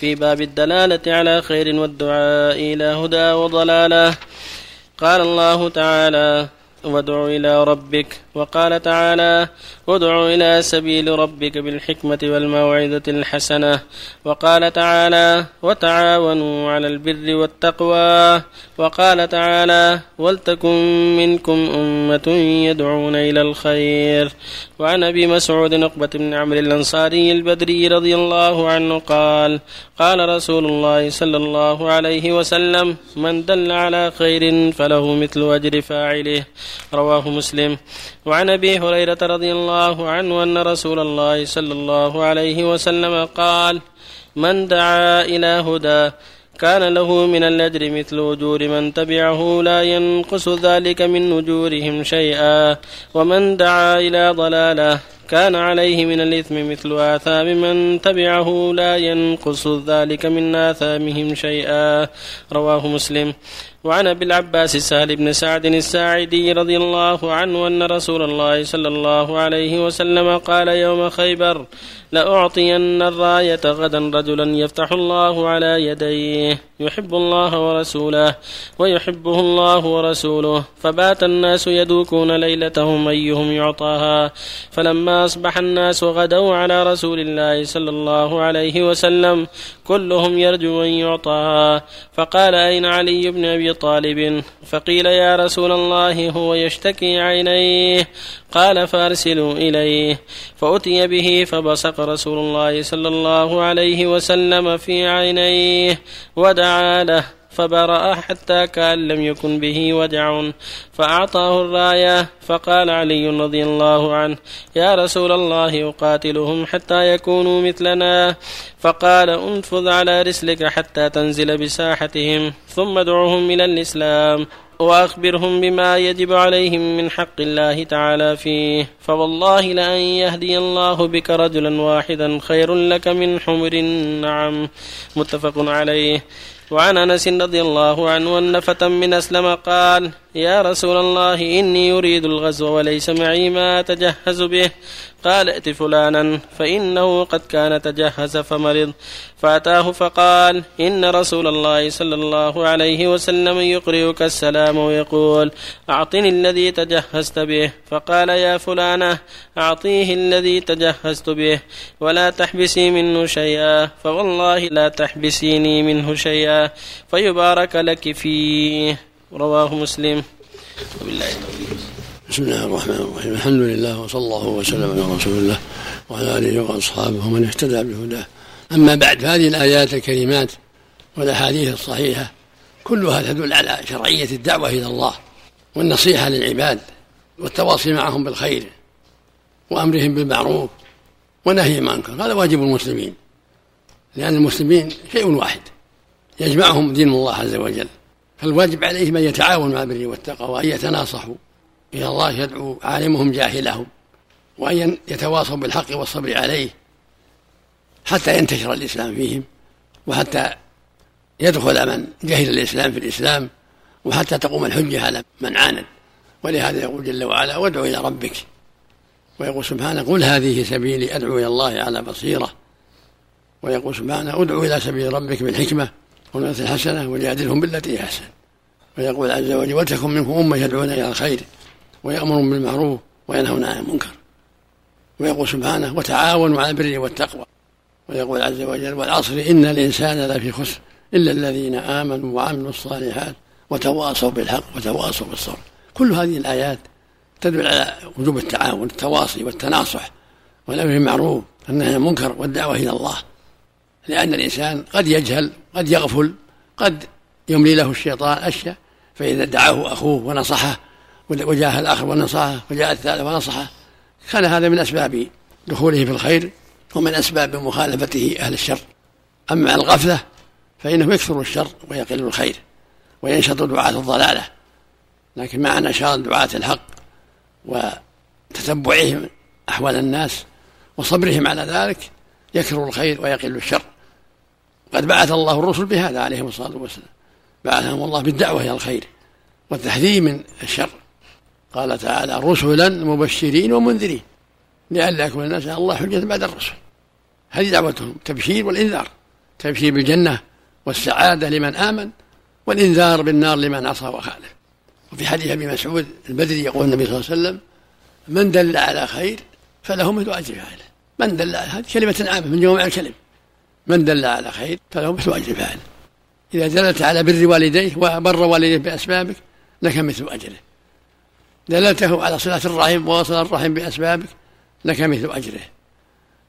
في باب الدلالة على خير والدعاء إلى هدى وضلالة. قال الله تعالى وادع إلى ربك. وقال تعالى ادع إلى سبيل ربك بالحكمة والموعظة الحسنة. وقال تعالى وتعاونوا على البر والتقوى. وقال تعالى ولتكن منكم أمة يدعون إلى الخير. وعن أبي مسعود عقبة بن عمرو الأنصاري البدري رضي الله عنه قال قال رسول الله صلى الله عليه وسلم من دل على خير فله مثل أجر فاعله. رواه مسلم. وعن أبي هريرة رضي الله عنه أن رسول الله صلى الله عليه وسلم قال من دعا إلى هدى كان له من الأجر مثل أجور من تبعه لا ينقص ذلك من أجورهم شيئا. ومن دعا إلى ضلالة كان عليه من الإثم مثل آثام من تبعه لا ينقص ذلك من آثامهم شيئا. رواه مسلم. وعن أبي العباس سهل بن سعد الساعدي رضي الله عنه أن رسول الله صلى الله عليه وسلم قال يوم خيبر لأعطين الراية غدا رجلا يفتح الله على يديه يحب الله ورسوله ويحبه الله ورسوله. فبات الناس يدوكون ليلتهم أيهم يعطاها. فلما أصبح الناس غدوا على رسول الله صلى الله عليه وسلم كلهم يرجو أن يعطاها. فقال أين علي بن أبي طالب؟ فقيل يا رسول الله هو يشتكي عينيه. قال فارسلوا إليه. فأتي به فبصق رسول الله صلى الله عليه وسلم في عينيه ودعا له فبرأ حتى كأن لم يكن به وجع فأعطاه الراية فقال علي رضي الله عنه يا رسول الله أقاتلهم حتى يكونوا مثلنا؟ فقال انفذ على رسلك حتى تنزل بساحتهم ثم ادعهم إلى الإسلام. وأخبرهم بما يجب عليهم من حق الله تعالى فيه. فوالله لأن يهدي الله بك رجلا واحدا خير لك من حمر النعم. متفق عليه. وعن أنس رضي الله عنه أن فتى من أسلم قال يا رسول الله إني اريد الغزو وليس معي ما أتجهز به. قال ائت فلانا فإنه قد كان تجهز فمرض. فأتاه فقال إن رسول الله صلى الله عليه وسلم يقرئك السلام ويقول أعطني الذي تجهزت به. فقال يا فلانة أعطيه الذي تجهزت به ولا تحبسي منه شيئا. فوالله لا تحبسيني منه شيئا. فيبارك لك فيه. رواه مسلم. وبالله بسم الله الرحمن الرحيم. الحمد لله وصلى الله وسلم على رسول الله وعلى آله وأصحابه ومن اهتدى بهداه. أما بعد فهذه الآيات الكريمات والأحاديث الصحيحة كلها تدل على شرعية الدعوة إلى الله والنصيحة للعباد والتواصي معهم بالخير وأمرهم بالمعروف ونهي ما انكر هذا واجب المسلمين لأن المسلمين شيء واحد يجمعهم دين الله عز وجل. فالواجب عليهم أن يتعاونوا مع البر والتقوى وأن يتناصحوا إلى الله يدعو عالمهم جاهلهم وأن يتواصوا بالحق والصبر عليه حتى ينتشر الإسلام فيهم وحتى يدخل من جهل الإسلام في الإسلام وحتى تقوم الحجة على من عاند. ولهذا يقول جل وعلا وادعو إلى ربك. ويقول سبحانه قل هذه سبيلي أدعو إلى الله على بصيرة. ويقول سبحانه ادعو إلى سبيل ربك بالحكمة. والموعظة الحسنة وجادلهم بالتي هي أحسن. ويقول عز وجل ولتكن منكم أمة يدعون إلى الخير ويأمرون بالمعروف وينهون عن المنكر. ويقول سبحانه وتعاونوا على البر والتقوى. ويقول عز وجل والعصر إن الإنسان لفي خسر إلا الذين آمنوا وعملوا الصالحات وتواصوا بالحق وتواصوا بالصبر. كل هذه الآيات تدل على وجوب التعاون التواصي والتناصح والأمر بالمعروف والنهي عن المنكر والدعوة إلى الله. لأن الإنسان قد يجهل قد يغفل قد يملي له الشيطان أشياء فإذا دعاه أخوه ونصحه وجاء الآخر ونصحه وجاء الثالث ونصحه كان هذا من أسباب دخوله في الخير ومن أسباب مخالفته أهل الشر. أما الغفلة فإنه يكثر الشر ويقل الخير وينشط دعاة الضلالة. لكن مع نشاط دعاة الحق وتتبعهم أحوال الناس وصبرهم على ذلك يكثر الخير ويقل الشر. قد بعث الله الرسل بهذا عليهم الصلاة والسلام. بعثهم الله بالدعوة إلى الخير والتحذير من الشر. قال تعالى رسلا مبشرين ومنذرين. لئلا يكون الناس على الله حجة بعد الرسل. هذه دعوتهم التبشير والإنذار. تبشير بالجنة والسعادة لمن آمن والإنذار بالنار لمن عصى وخالف. وفي حديث أبي مسعود البدري يقول النبي صلى الله عليه وسلم من دل على خير فله مثل أجر فاعله من دل على هذه كلمة عامة من جوامع الكلم؟ من دل على خير فله مثل أجر فاعله إذا دلت على بر والديه وبر والديه بأسبابك لك مثل أجره. دللته على صلة الرحم ووصل الرحم بأسبابك لك مثل أجره.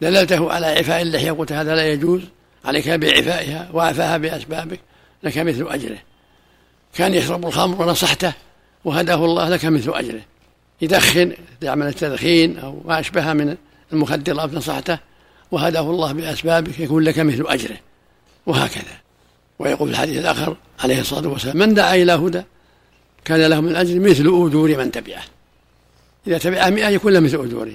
دللته على عفاء اللحية قلت هذا لا يجوز. عليك بعفائها وعفاها بأسبابك لك مثل أجره. كان يشرب الخمر ونصحته وهداه الله لك مثل أجره. يدخن يعمل التدخين أو ما أشبه من المخدرات نصحته وهداه الله بأسبابك يكون لك مثل أجره وهكذا. ويقول في الحديث الآخر عليه الصلاة والسلام من دعا إلى هدى كان له من أجر مثل أجور من تبعه. إذا تبع مئة يكون له مثل أجوره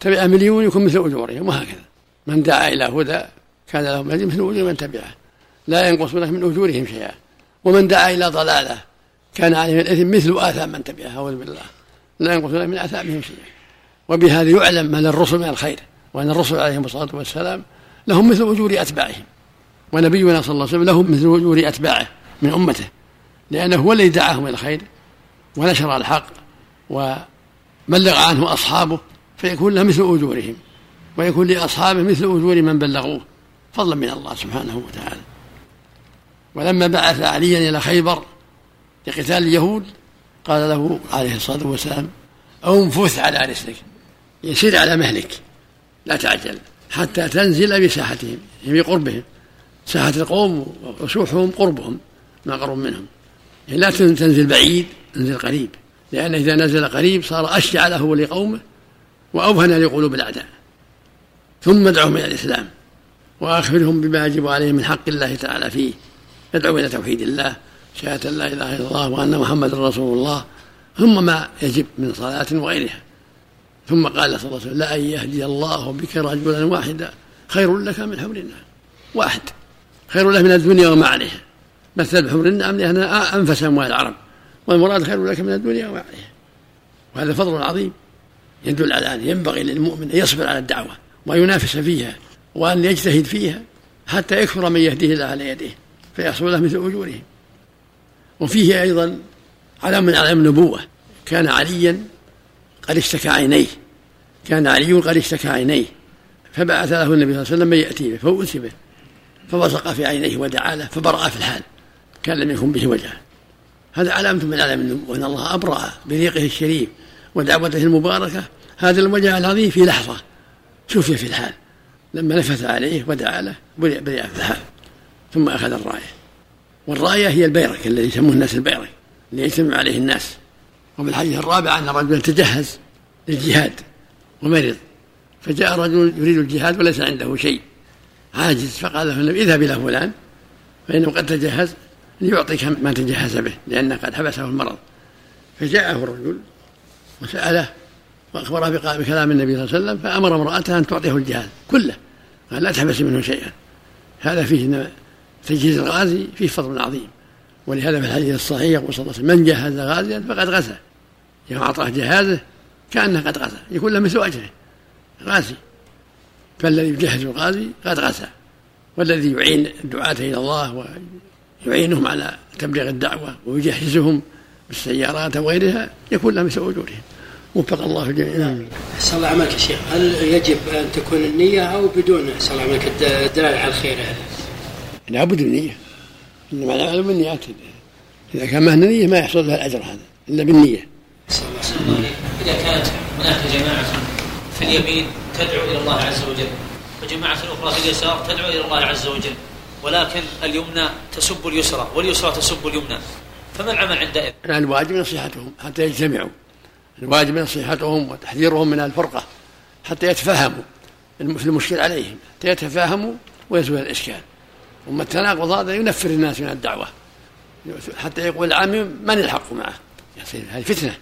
تبع مليون يكون مثل أجورهم وهكذا. من دعا إلى هدى كان له من أجر مثل أجور من تبعه. لا ينقص لك من أجورهم شيئا. ومن دعا إلى ضلالة كان عليه الإثم مثل آثام من تبعه. أعوذ بالله. لا ينقص لك من آثامهم شيئا. وبهذا يعلم ما للرسل من الخير وأن الرسل عليهم الصلاة والسلام لهم مثل أجور أتباعهم ونبينا صلى الله عليه وسلم له مثل أجور أتباعه من أمته لأنه هو الذي دعاهم إلى الخير ونشر الحق وبلغ عنه أصحابه فيكون له مثل أجورهم ويكون لأصحابه مثل أجور من بلغوه فضلا من الله سبحانه وتعالى. ولما بعث عليا إلى خيبر لقتال اليهود قال له عليه الصلاة والسلام أنفث على رسلك. يسير على مهلك لا تعجل حتى تنزل بساحتهم يعني بقربهم. ساحة القوم وسوحهم قربهم ما قرب منهم. يعني لا تنزل بعيد انزل قريب. لأن إذا نزل قريب صار أشجع له ولقومه وأوهن لقلوب الأعداء. ثم ادعوهم إلى الإسلام وأخبرهم بما يجب عليهم من حق الله تعالى فيه. يدعو إلى توحيد الله شهادة لا إله إلا الله وأن محمد رسول الله ثم ما يجب من صلاة وغيرها. ثم قال صلى الله عليه وسلم لأن يهدي الله بك رجلا واحدا خير لك من حمر النعم. واحد. خير له من الدنيا وما عليها. مثل بحمر النعم لأنها أنفس أموال العرب والمراد خير لك من الدنيا وما عليها. وهذا فضل عظيم يدل على أن ينبغي للمؤمن أن يصبر على الدعوة وينافس فيها وأن يجتهد فيها حتى يكثر من يهديه الله على يديه فيحصل له مثل أجورهم. وفيه أيضا علم من علم النبوة كان عليا قد اشتكى عينيه. كان علي قد اشتكى عينيه. فبعث له النبي صلى الله عليه وسلم من يأتي به فأتي به. فبصق في عينيه ودعا له فبرأ في الحال. كان لم يكن به وجه. هذا علامة من علام النبوة أن الله أبرأ بريقه الشريف ودعوته المباركة. هذا الوجه العظيم في لحظة. شفي في الحال. لما نفث عليه ودعا له برئ في الحال. ثم أخذ الراية والراية هي البيرك الذي يسموه الناس البيرك اللي يجتمع عليه الناس. وفي الحديث الرابع أن رجلا تجهز للجهاد ومرض. فجاء رجل يريد الجهاد وليس عنده شيء. عاجز فقال له النبي اذهب إلى فلان فإنه قد تجهز ليعطيك ما تجهز به لأنه قد حبسه المرض. فجاءه الرجل وسأله وأخبره بكلام النبي صلى الله عليه وسلم فأمر امرأته أن تعطيه الجهاد كله. قال لا تحبس منه شيئا. هذا فيه تجهيز الغازي فيه فضل عظيم. ولهذا في الحديث الصحيح يقول صلى الله عليه وسلم من جهز غازيا فقد غزا. يوم أعطاه جهازه كأنه قد غزا يكون له مثل أجره غازي فالذي يجهز الغازي قد غزا والذي يعين الدعاة إلى الله ويعينهم على تبليغ الدعوة ويجهزهم بالسيارات وغيرها يكون له مثل أجورهم وفق الله الجميع. نعم. أحسن الله عملك يا شيخ. هل يجب أن تكون النية أو بدون؟ أحسن الله عملك الدلالة على الخير هذا؟ لابد النية إنما الأعمال بالنيات إذا كان ما نية ما يحصل لها الأجر هذا إلا بالنية. إذا كانت هناك جماعة في اليمين تدعو إلى الله عز وجل وجماعة أخرى في اليسار تدعو إلى الله عز وجل ولكن اليمنى تسب اليسرى واليسرى تسب اليمنى فما العمل عندئذ؟ الواجب نصيحتهم حتى يجتمعوا الواجب نصيحتهم وتحذيرهم من الفرقة حتى يتفاهموا في المشكل عليهم حتى يتفاهموا ويزول الإشكال. ثم التناقض هذا ينفر الناس من الدعوة حتى يقول العام من الحق معه؟ هذه فتنة.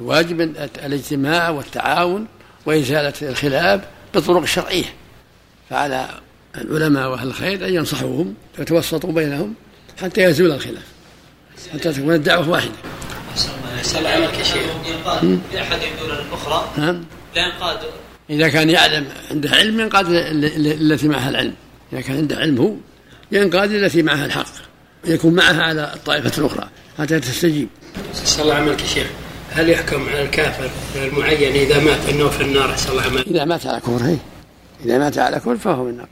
الواجب الاجتماع والتعاون وإزالة الخلاف بالطرق الشرعية. فعلى العلماء وأهل الخير أن ينصحوهم ويتوسطوا بينهم حتى يزول الخلاف حتى تكون الدعوة واحدة. أحسن عليك يا شيخ. ينقاد لأحد دون الأخرى؟ نعم. لا ينقاد. إذا كان يعلم عنده علم ينقاد التي معها العلم. إذا كان عنده علم هو ينقاد التي معها الحق يكون معها على الطائفة الأخرى حتى تستجيب. صلى الله عملك يا شيخ. هل يحكم على الكافر المعين إذا مات أنه في النار؟ صلى الله عملك إذا مات على كفر هي إذا مات على كفر فهو من النار.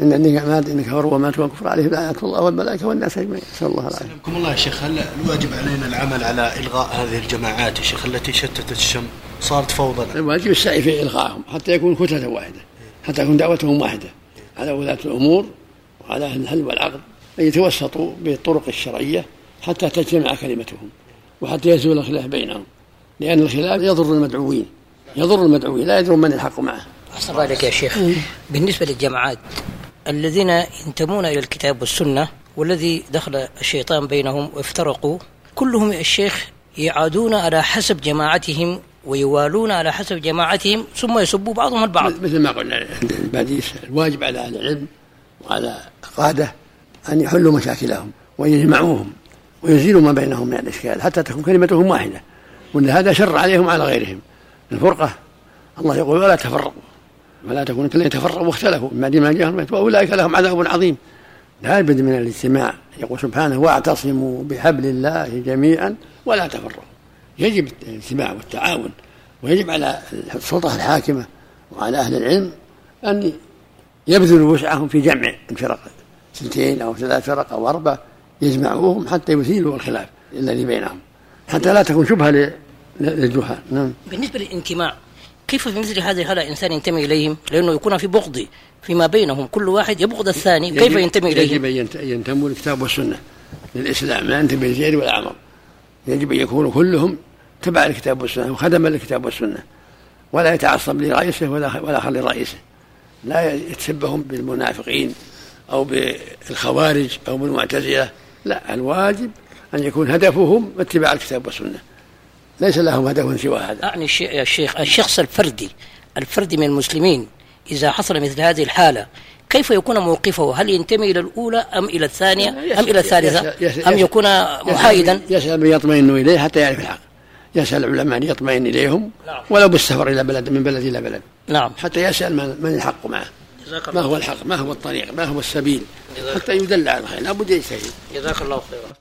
إن النية مات إن كفر ومات وكفر عليه لعنة الله والملائكة والناس أجمعين. نسأل الله العافية. سلمكم الله يا شيخ هل الواجب علينا العمل على إلغاء هذه الجماعات يا شيخ التي شتتت الشمل صارت فوضى الواجب السعي في إلغائهم حتى يكون كتلة واحدة حتى تكون دعوتهم واحدة. على ولاة الأمور وعلى أهل الحل والعقد أن يتوسطوا بالطرق الشرعية حتى تجتمع كلمتهم. وحتى يزول الخلاف بينهم. لأن الخلاف يضر المدعوين. يضر المدعوين. لا يضر من الحق معه. أحسن رأيك يا شيخ. بالنسبة للجماعات الذين ينتمون إلى الكتاب والسنة والذي دخل الشيطان بينهم وافترقوا كلهم يا الشيخ يعادون على حسب جماعتهم ويوالون على حسب جماعتهم ثم يسبوا بعضهم البعض. مثل ما قلنا عند الباديس الواجب على أهل العلم وعلى القادة أن يحلوا مشاكلهم ويجمعوهم. ويزيلوا ما بينهم من الإشكال حتى تكون كلمتهم واحدة وأن هذا شر عليهم على غيرهم. الفرقة الله يقول ولا تفرقوا ولا تكون كالذين تفرقوا واختلفوا من بعد ما جاءهم وأولئك لهم عذاب عظيم. لا بد من الاجتماع يقول سبحانه واعتصموا بحبل الله جميعا ولا تفرقوا. يجب الاجتماع والتعاون ويجب على السلطة الحاكمة وعلى أهل العلم أن يبذلوا وسعهم في جمع الفرق سنتين أو ثلاث فرق أو أربع. يجمعوهم حتى يزيلوا الخلاف الذي بينهم. حتى لا تكون شبهة للجهال. نعم. بالنسبة للانتماء كيف في مثل هذه الحالة إنسان ينتمي إليهم؟ لأنه يكون في بغض فيما بينهم. كل واحد يبغض الثاني كيف يجب- ينتمي يجب إليهم أن ينتموا للكتاب والسنة للإسلام. لا ينتمي للزيد والعمر يجب أن يكونوا كلهم تبع الكتاب والسنة وخدما للكتاب والسنة. ولا يتعصب لرئيسه ولا ولا آخر لرئيسه لا يتشبههم بالمنافقين أو بالخوارج أو بالمعتزلة. لا الواجب أن يكون هدفهم اتباع الكتاب والسنة. ليس لهم هدف سوى هذا. أعني يا شيخ الشخص الفردي الفردي من المسلمين إذا حصل مثل هذه الحالة كيف يكون موقفه؟ هل ينتمي إلى الأولى أم إلى الثانية؟ أم إلى الثالثة؟ أم يكون محايدا؟ يسأل من يطمئن إليه حتى يعرف الحق. يسأل العلماء أن يطمئن إليهم نعم. ولو بالسفر إلى بلد من بلد إلى بلد. نعم. حتى يسأل من, من الحق معه. ما هو الحق؟ ما هو الطريق؟ ما هو السبيل؟ حتى يدل على الخير. لابد يجتهد جزاك الله خيرا.